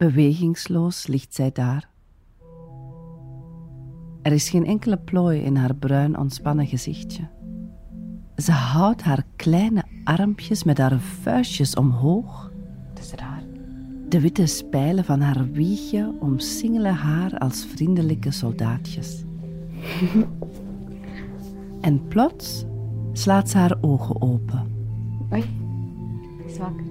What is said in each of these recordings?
Bewegingsloos ligt zij daar. Er is geen enkele plooi in haar bruin ontspannen gezichtje. Ze houdt haar kleine armpjes met haar vuistjes omhoog. Het is raar. De witte spijlen van haar wiegje omsingelen haar als vriendelijke soldaatjes. en plots slaat ze haar ogen open. Oei, wakker.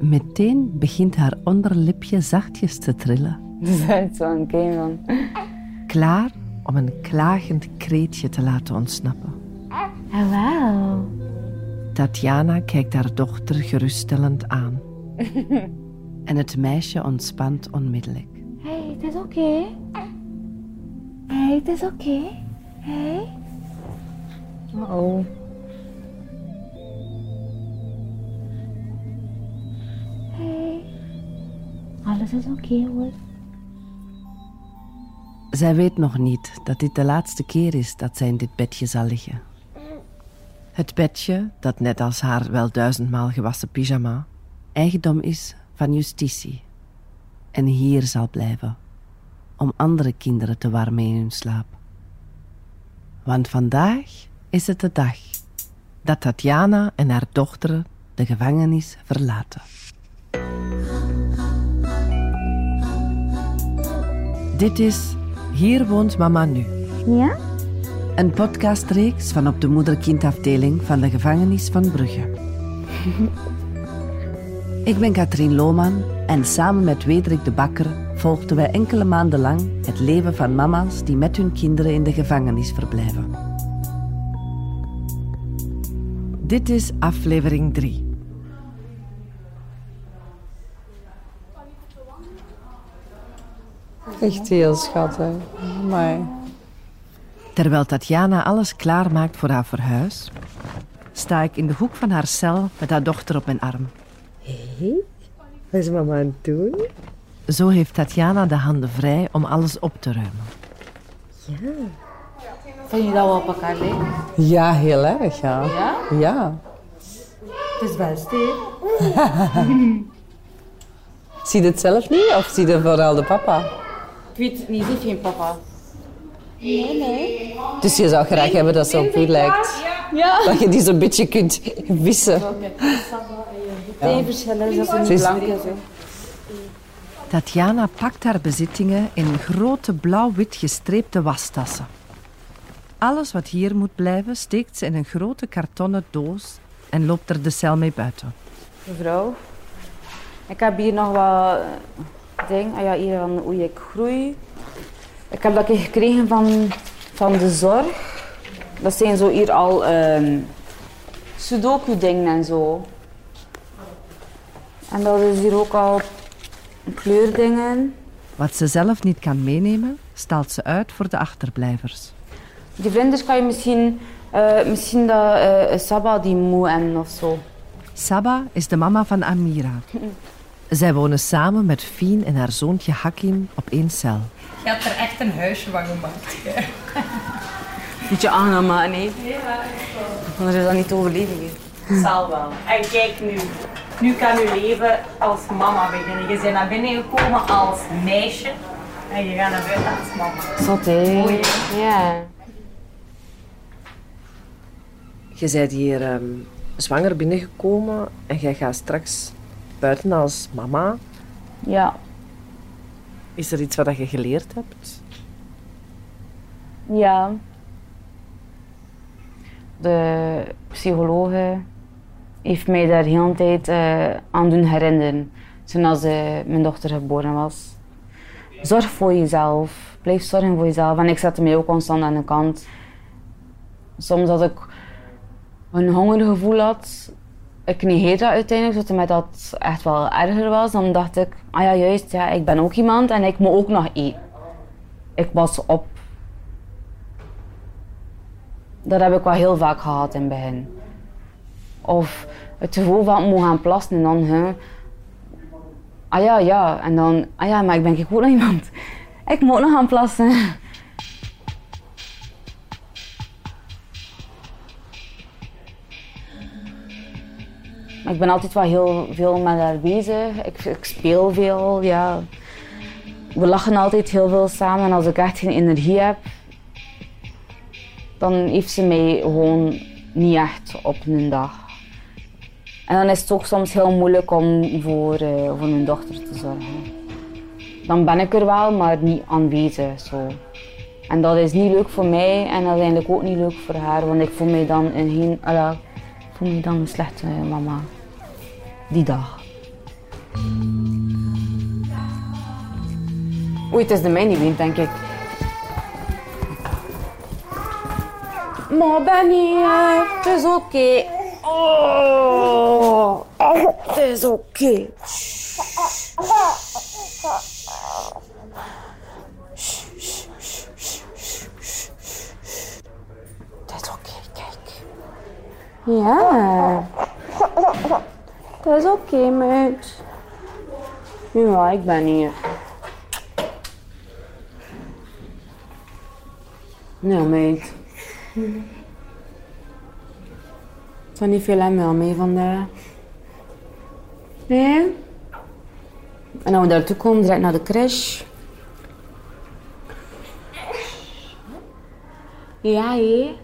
Meteen begint haar onderlipje zachtjes te trillen, Dat is game van. klaar om een klagend kreetje te laten ontsnappen. Hallo. Tatjana kijkt haar dochter geruststellend aan. en het meisje ontspant onmiddellijk. Hey, het is oké. Hey, het is oké. Hey. Oh. Alles is oké hoor. Zij weet nog niet dat dit de laatste keer is dat zij in dit bedje zal liggen. Het bedje, dat net als haar wel duizendmaal gewassen pyjama, eigendom is van justitie. En hier zal blijven, om andere kinderen te warmen in hun slaap. Want vandaag is het de dag dat Tatjana en haar dochter de gevangenis verlaten. Dit is Hier woont mama nu. Ja? Een podcastreeks van op de moeder-kindafdeling van de gevangenis van Brugge. Ik ben Katrien Lohman en samen met Wederik de Bakker volgden wij enkele maanden lang het leven van mama's die met hun kinderen in de gevangenis verblijven. Dit is aflevering 3. Echt heel schattig. Maar Terwijl Tatjana alles klaarmaakt voor haar verhuis, sta ik in de hoek van haar cel met haar dochter op mijn arm. wat is mama aan het doen? Zo heeft Tatjana de handen vrij om alles op te ruimen. Vind je dat wel op elkaar lijken? Ja, heel erg, ja. Ja? Ja. Het is best, hè? Zie je het zelf niet of zie je vooral de papa? Ik weet niet, heeft geen papa. Dus je zou graag hebben dat ze op u lijkt. Ja. Dat je die zo'n beetje kunt wissen. Eén verschil is dat. Tatjana pakt haar bezittingen in grote blauw-wit gestreepte wastassen. Alles wat hier moet blijven steekt ze in een grote kartonnen doos en loopt er de cel mee buiten. Mevrouw, ik heb hier nog wat dingen. Ah ja, hier van hoe ik groei. Ik heb dat gekregen van, van de zorg. Dat zijn zo hier al ehm sudoku-dingen en zo. En dat is hier ook al kleurdingen. Wat ze zelf niet kan meenemen, stelt ze uit voor de achterblijvers. Die vlinders kan je misschien, eh, misschien dat eh Saba die moe en of zo. Saba is de mama van Amira. Zij wonen samen met Fien en haar zoontje Hakim op één cel. Je hebt er echt een huisje van gemaakt. hè. Moet je aan maken, nee? Anders is dat niet te overleven. hè. Zal wel. En kijk nu. Nu kan je leven als mama beginnen. Je bent naar binnen gekomen als meisje. En je gaat naar buiten als mama. Zot, hè? Mooi, Ja. Je bent hier ehm, zwanger binnengekomen en jij gaat straks buiten als mama. Ja. Is er iets wat je geleerd hebt? Ja. De psychologe heeft mij daar de hele tijd eh, aan doen herinneren. Toen als eh, mijn dochter geboren was. Zorg voor jezelf. Blijf zorgen voor jezelf. En ik zette mij ook constant aan de kant. Soms als ik een hongergevoel had, ik negeerde dat uiteindelijk, zodat dat echt wel erger was. Dan dacht ik, ah ja juist, ja, ik ben ook iemand en ik moet ook nog eten. Ik was op dat heb ik wel heel vaak gehad in het begin. Of het gevoel van ik moet gaan plassen en dan, hè. Ah ja, ja. En dan, ah ja, maar ik ben ook nog iemand. Ik moet nog gaan plassen. Maar ik ben altijd wel heel veel met haar bezig. Ik, ik speel veel, ja. We lachen altijd heel veel samen. En als ik echt geen energie heb, dan heeft ze mij gewoon niet echt op een dag. En dan is het ook soms heel moeilijk om voor, eh, voor mijn dochter te zorgen. Dan ben ik er wel, maar niet aanwezig. Zo. En dat is niet leuk voor mij en eigenlijk ook niet leuk voor haar, want ik voel mij dan voel mij dan een slechte mama. Die dag. Oei, het is de mijne niet denk ik. Maar Benny, het is oké. Oh, het is oké. Het is oké, kijk. Ja. Het is oké, meid. Ja, ik ben hier. Nou, meid. Het was niet veel aan meer mee vandaag. Nee? En als we daartoe komen, direct naar de crash. Ja, hé.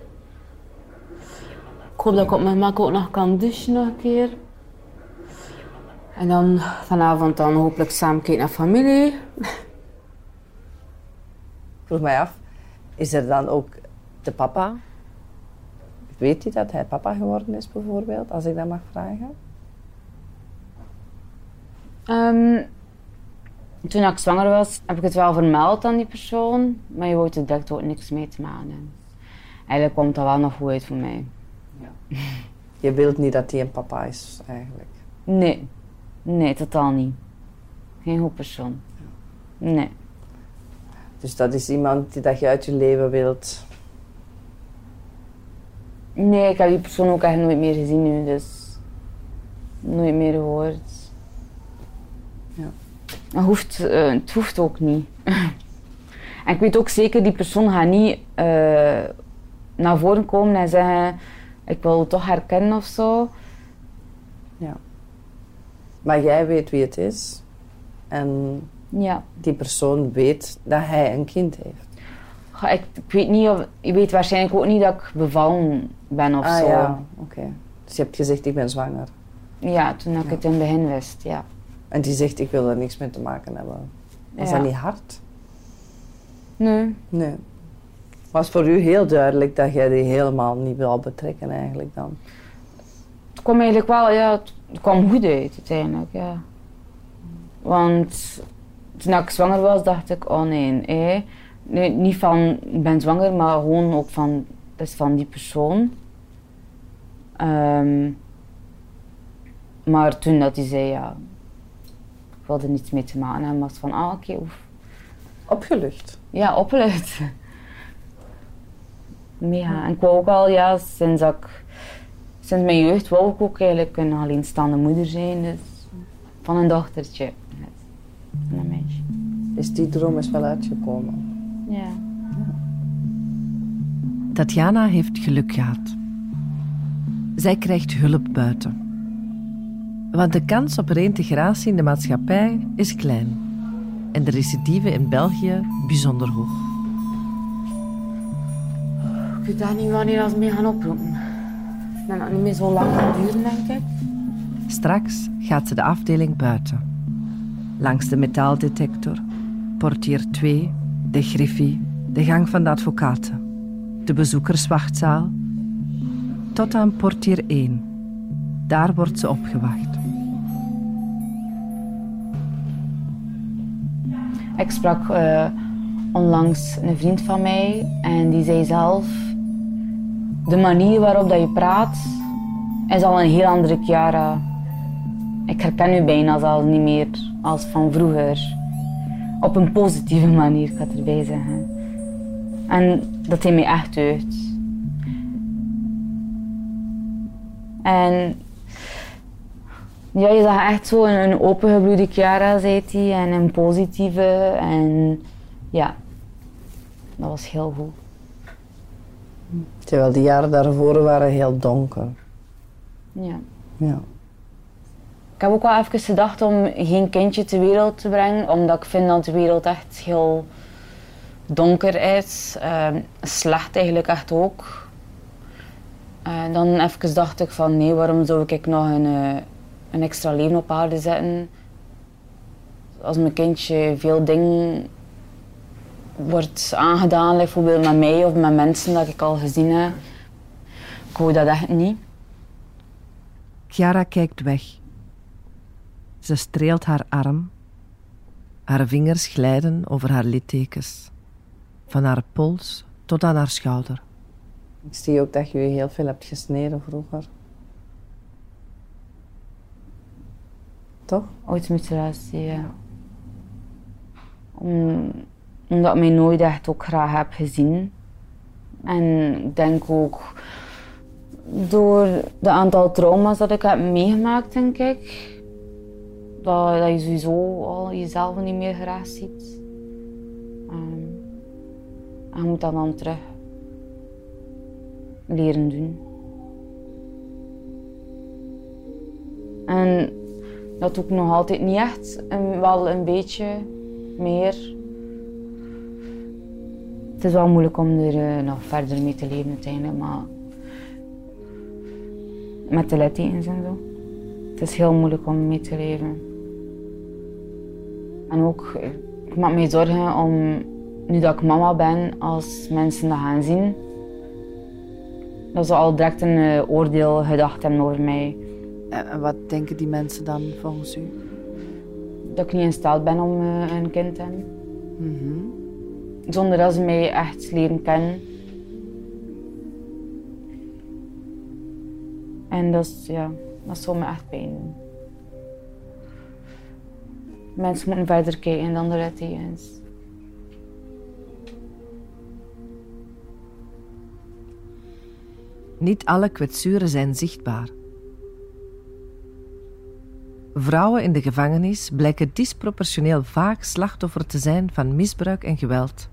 Ik hoop dat ik op mijn mak ook nog kan douchen nog een keer. En dan vanavond dan hopelijk samen kijken naar familie. Ik vroeg mij af, is er dan ook de papa? Weet hij dat hij papa geworden is, bijvoorbeeld, als ik dat mag vragen? Ehm, toen ik zwanger was, heb ik het wel vermeld aan die persoon, maar je wou er direct ook niks mee te maken. Eigenlijk komt dat wel nog goed uit voor mij. Je wilt niet dat hij een papa is, eigenlijk. Nee, nee, totaal niet. Geen goed persoon. Nee. Dus dat is iemand die dat je uit je leven wilt. Nee, ik heb die persoon ook echt nooit meer gezien nu, dus nooit meer gehoord. Ja. Het hoeft, eh, het hoeft ook niet. en ik weet ook zeker, die persoon gaat niet eh, naar voren komen en zeggen, ik wil toch herkennen of zo. Ja. Maar jij weet wie het is. En Ja. die persoon weet dat hij een kind heeft. Ik, ik weet niet of, je weet waarschijnlijk ook niet dat ik bevallen ben of ah zo. ja, oké. Dus je hebt gezegd, ik ben zwanger. Ja, toen ik het in het begin wist, ja. En die zegt, ik wil er niks mee te maken hebben. Was Ja. dat niet hard? Nee. Nee. Was voor u heel duidelijk dat jij die helemaal niet wil betrekken eigenlijk dan? Kwam eigenlijk wel, ja, het kwam goed uit uiteindelijk, ja. Want toen ik zwanger was, dacht ik, oh nee, eh. nee niet van ik ben zwanger, maar gewoon ook van, het is van die persoon. Ehm, maar toen dat hij zei, ja, ik wilde er niets mee te maken hebben, was van, ah oké, oef. Opgelucht. Ja, opgelucht. Mega. En ik wou ook al, ja, sinds dat ik, sinds mijn jeugd wou ik ook eigenlijk een alleenstaande moeder zijn. Dus van een dochtertje. Van een meisje. Dus die droom is wel uitgekomen. Ja. Tatjana heeft geluk gehad. Zij krijgt hulp buiten. Want de kans op reintegratie in de maatschappij is klein. En de recidive in België bijzonder hoog. Ik weet daar niet wanneer ze mee gaan oproepen. Dat het niet meer zo lang gaat duren, denk ik. Straks gaat ze de afdeling buiten. Langs de metaaldetector, portier 2, de griffie, de gang van de advocaten, de bezoekerswachtzaal, tot aan portier 1. Daar wordt ze opgewacht. Ik sprak eh, onlangs een vriend van mij en die zei zelf: De manier waarop dat je praat is al een heel andere Chiara. Ik herken u bijna al niet meer als van vroeger. Op een positieve manier, ik ga het erbij zeggen. En dat deed mij echt uit. En ja, je zag echt zo een, een opengebloede Chiara, hij, en een positieve. En ja, dat was heel goed. Terwijl die jaren daarvoor waren heel donker. Ja. Ja. Ik heb ook wel even gedacht om geen kindje ter wereld te brengen, omdat ik vind dat de wereld echt heel donker is. Ehm, slecht eigenlijk echt ook. En dan even dacht ik van nee, waarom zou ik nog een, eh, een extra leven op aarde zetten? Als mijn kindje veel dingen wordt aangedaan, bijvoorbeeld met mij of met mensen dat ik al gezien heb. Ik wou dat echt niet. Chiara kijkt weg. Ze streelt haar arm. Haar vingers glijden over haar littekens. Van haar pols tot aan haar schouder. Ik zie ook dat je je heel veel hebt gesneden vroeger. Toch? Automutilatie, ja. Om, omdat ik mij nooit echt ook graag heb gezien. En ik denk ook door de aantal trauma's dat ik heb meegemaakt, denk ik, dat, dat je sowieso al jezelf niet meer graag ziet. Ehm, en je moet dat dan terug leren doen. En dat doe ik nog altijd niet echt, en wel een beetje meer. Het is wel moeilijk om er eh, nog verder mee te leven uiteindelijk, maar met de littekens en zo. Het is heel moeilijk om mee te leven. En ook, ik maak me zorgen om, nu dat ik mama ben, als mensen dat gaan zien, dat ze al direct een eh, oordeel gedacht hebben over mij. En wat denken die mensen dan volgens u? Dat ik niet in staat ben om eh, een kind te hebben. Mhm. Zonder dat ze mij echt leren kennen. En dat, is, ja, dat zou me echt pijn doen. Mensen moeten verder kijken dan de littekens. Niet alle kwetsuren zijn zichtbaar. Vrouwen in de gevangenis blijken disproportioneel vaak slachtoffer te zijn van misbruik en geweld.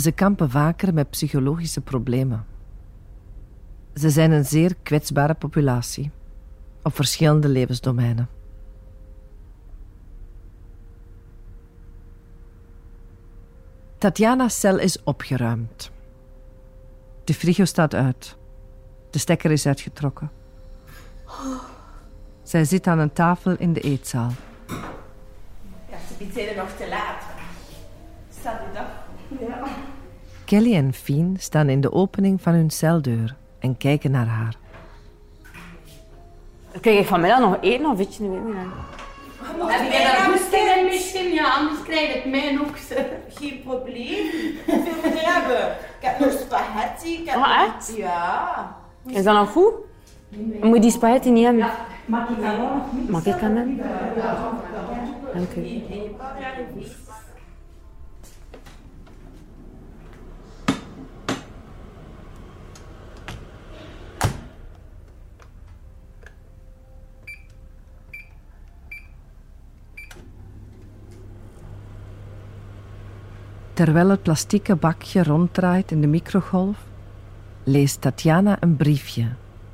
Ze kampen vaker met psychologische problemen. Ze zijn een zeer kwetsbare populatie op verschillende levensdomeinen. Tatjana's cel is opgeruimd. De frigo staat uit. De stekker is uitgetrokken. Zij zit aan een tafel in de eetzaal. Ja, zijn er nog te laat. Kelly en Fien staan in de opening van hun celdeur en kijken naar haar. Krijg ik vanmiddag nog eten of weet je niet meer? Heb jij in misschien? Ja, anders krijg ik mijn ook. Geen probleem. Hoeveel moet je hebben? Ik heb nog spaghetti. Ik heb Ah, nog- echt? Ja. Is dat nog goed? Moet je die spaghetti niet hebben? Mag ik dat wel? Mag ik dat hebben? Dank u. Terwijl het plastieke bakje ronddraait in de microgolf, leest Tatjana een briefje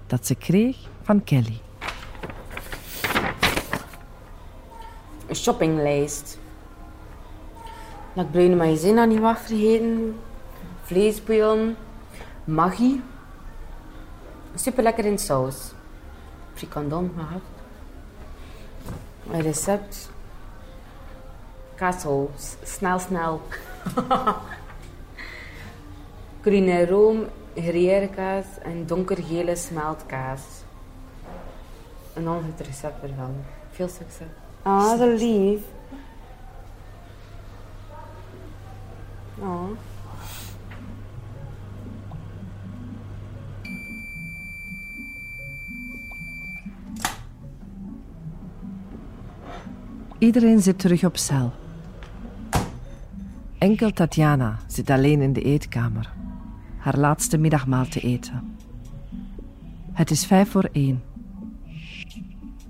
dat ze kreeg van Kelly. Een shoppinglijst. Ik bruine maïzena niet mag vergeten. Vleesbouillon. Maggi. Super lekker in saus. Frikandon gehad. Een recept. Kaasel. S- Snel, snel. Gruyère room, gruyère kaas en donkergele smeltkaas. En dan het recept ervan. Veel succes. Ah, zo lief. Oh. Iedereen zit terug op cel. Enkel Tatjana zit alleen in de eetkamer. Haar laatste middagmaal te eten. Het is vijf voor één.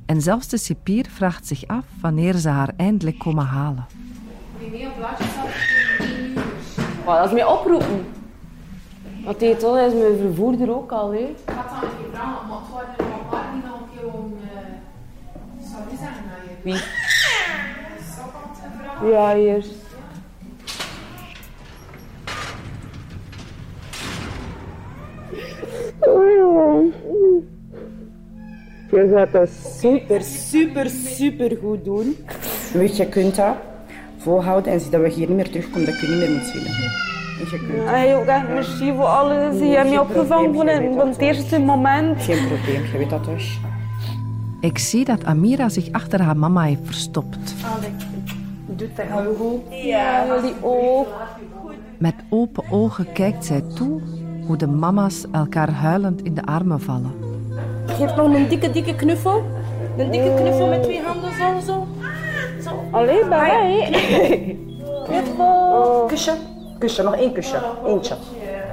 En zelfs de cipier vraagt zich af wanneer ze haar eindelijk komen halen. Wow, dat is mij oproepen. Want dit toch is mijn vervoerder ook al, hè. Ik had dan even vragen, maar het waren er nog maar niet nog een keer om, eh, Wie? Ja, hier. Je gaat dat super, super, super goed doen. Weet je, je kunt dat volhouden en zie dat we hier niet meer terugkomen, dat je niet meer kunt dat. Hey, ook echt merci voor alles. Je hebt me opgevangen van het, van het eerste moment. Geen probleem, je weet dat toch? Ik zie dat Amira zich achter haar mama heeft verstopt. Doet dat heel goed. Ja, jullie ook. Met open ogen kijkt zij toe hoe de mama's elkaar huilend in de armen vallen. Geef nog een dikke, dikke knuffel. Een dikke knuffel met twee handen zo, zo. Alleen bij mij. Knuffel. Kusje. Kusje, nog één kusje. Eentje.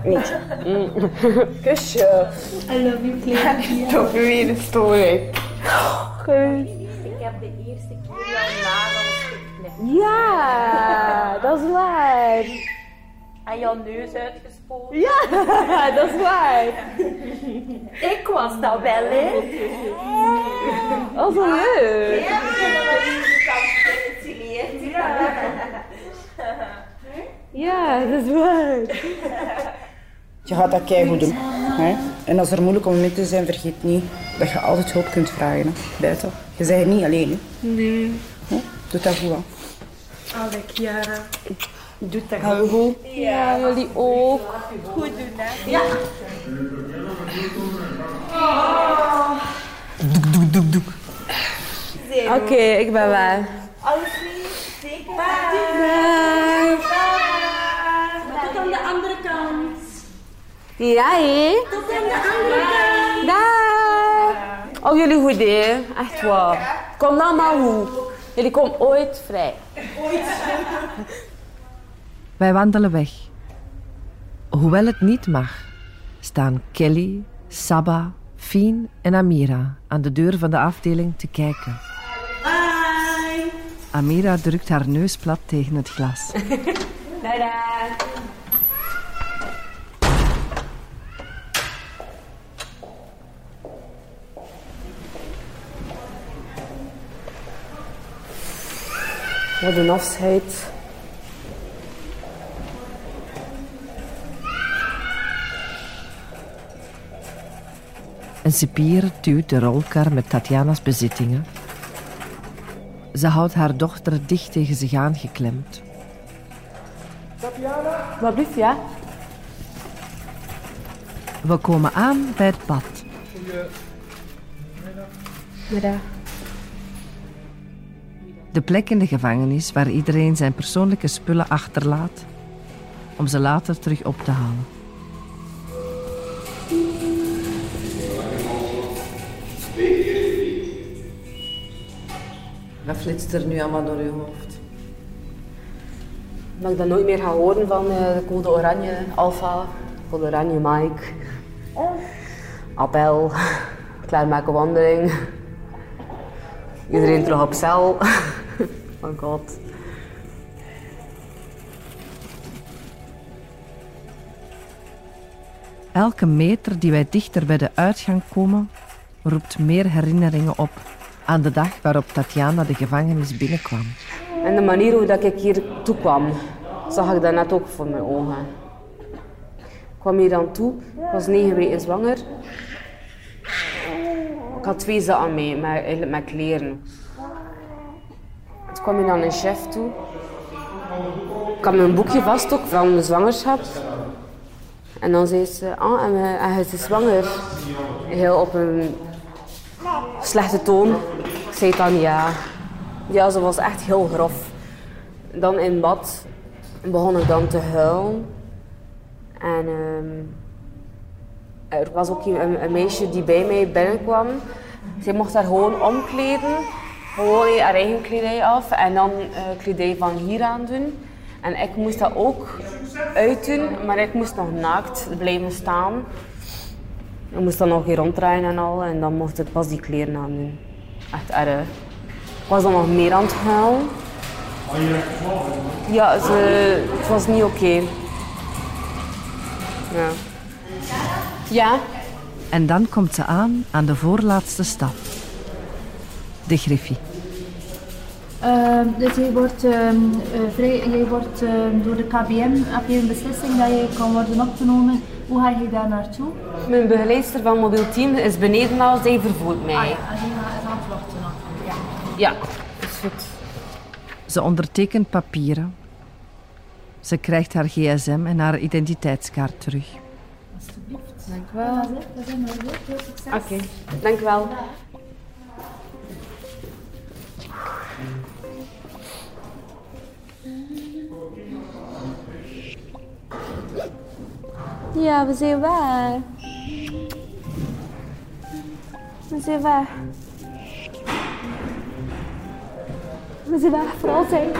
Eentje. Kusje. I love you, Claire. Toch weer een story. Ik heb de eerste keer jouw nagels geknipt. Ja, dat is waar. En jouw neus uitgespoten. Ja, dat is waar. Ik was dat wel, hè? Dat is wel leuk. Ja, Ja, dat is waar. Je gaat dat keigoed doen. Hè? En als er moeilijke momenten zijn, vergeet niet dat je altijd hulp kunt vragen. Hè? Buiten. Je bent niet alleen. Hè? Nee. Doe dat goed. Hè? Allee, Chiara. Doe dat goed. Ja, jullie ook. Goed doen, hè? Ja. Oké, ik ben weg. Alles lief. Zeker. Bye. Bye. Tot aan de andere kant. Ja, hé. Tot aan de andere kant. Dag. Oh, jullie goed, hè? Echt waar. Kom dan maar goed. Jullie komen ooit vrij. Wij wandelen weg. Hoewel het niet mag, staan Kelly, Saba, Fien en Amira aan de deur van de afdeling te kijken. Bye. Amira drukt haar neus plat tegen het glas. Tada. Wat een afscheid. Een cipier duwt de rolkar met Tatjana's bezittingen. Ze houdt haar dochter dicht tegen zich aangeklemd. Wat blieft, ja? We komen aan bij het bad. Middag. De plek in de gevangenis waar iedereen zijn persoonlijke spullen achterlaat om ze later terug op te halen. Wat flitst er nu allemaal door je hoofd? Dat ik dat nooit meer ga horen van eh, de code oranje alfa, code oranje Mike, appel, klaarmaken wandeling, iedereen terug op cel. oh god. Elke meter die wij dichter bij de uitgang komen, roept meer herinneringen op aan de dag waarop Tatjana de gevangenis binnenkwam. En de manier hoe dat ik hier toe kwam, zag ik dat ook voor mijn ogen. Ik kwam hier dan toe, ik was negen weken zwanger. Ik had twee zaken mee, met, met kleren. Toen kwam hier dan een chef toe. Ik had mijn boekje vast ook van de zwangerschap. En dan zei ze, ah, en, is zwanger. Heel op een slechte toon. Zei dan ja. Ja, ze was echt heel grof. Dan in bad begon ik dan te huilen. En ehm, er was ook een, een meisje die bij mij binnenkwam. Zij mocht haar gewoon omkleden. Gewoon haar eigen kledij af en dan eh kledij van hier aan doen. En ik moest dat ook uitdoen, maar ik moest nog naakt blijven staan. Ik moest dan nog hier ronddraaien en al. En dan mocht ik pas die kleren aan doen. Echt erg. Ik was dan nog meer aan het huilen. Ja, ze, het was niet oké. Ja. Ja? En dan komt ze aan aan de voorlaatste stap. De griffie. Ehm, dus je wordt, ehm, eh, vrij, je wordt ehm, door de KBM, heb je een beslissing dat je kan worden opgenomen. Hoe ga je daar naartoe? Mijn begeleidster van mobiel team is beneden al, zij vervoert mij. Ah ja, Ja. Is goed. Ze ondertekent papieren. Ze krijgt haar gsm en haar identiteitskaart terug. Dank u wel. is het, dat is het. Veel succes. Oké, dank u wel. Ja, we zijn weg. We zijn weg. We zijn weg voor altijd.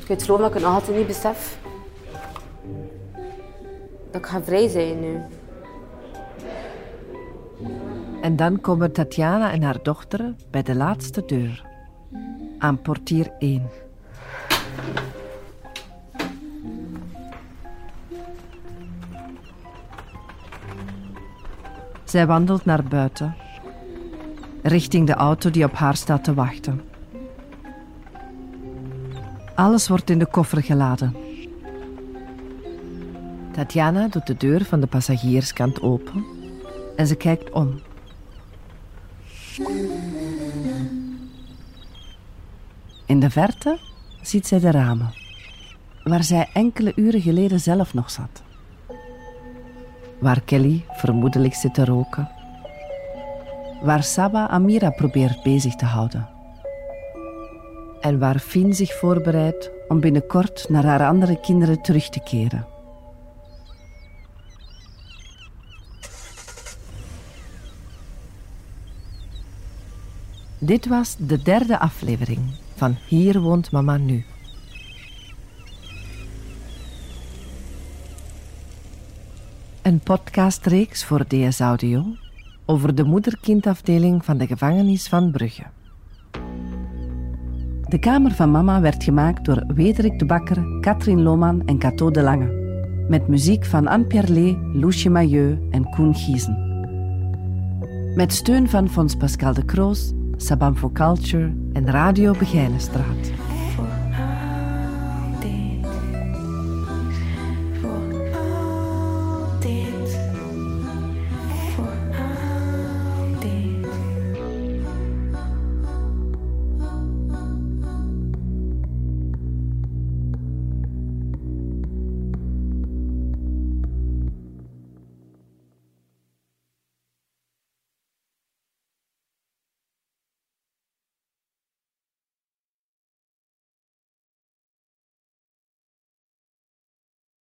Ik weet geloof dat ik het nog altijd niet besef. Dat ik ga vrij zijn nu. En dan komen Tatjana en haar dochter bij de laatste deur. Aan portier 1. Zij wandelt naar buiten, richting de auto die op haar staat te wachten. Alles wordt in de koffer geladen. Tatjana doet de deur van de passagierskant open en ze kijkt om. In de verte ziet zij de ramen, waar zij enkele uren geleden zelf nog zat. Waar Kelly vermoedelijk zit te roken. Waar Saba Amira probeert bezig te houden. En waar Fien zich voorbereidt om binnenkort naar haar andere kinderen terug te keren. Dit was de derde aflevering van Hier woont mama nu. Een podcastreeks voor DS Audio over de moeder-kindafdeling van de gevangenis van Brugge. De Kamer van Mama werd gemaakt door Wederik de Bakker, Katrien Lohman en Cato de Lange. Met muziek van Anne Pierlet, Loesje Mailleux en Koen Giezen. Met steun van Fons Pascal de Kroos, Sabam for Culture en Radio Begijnenstraat.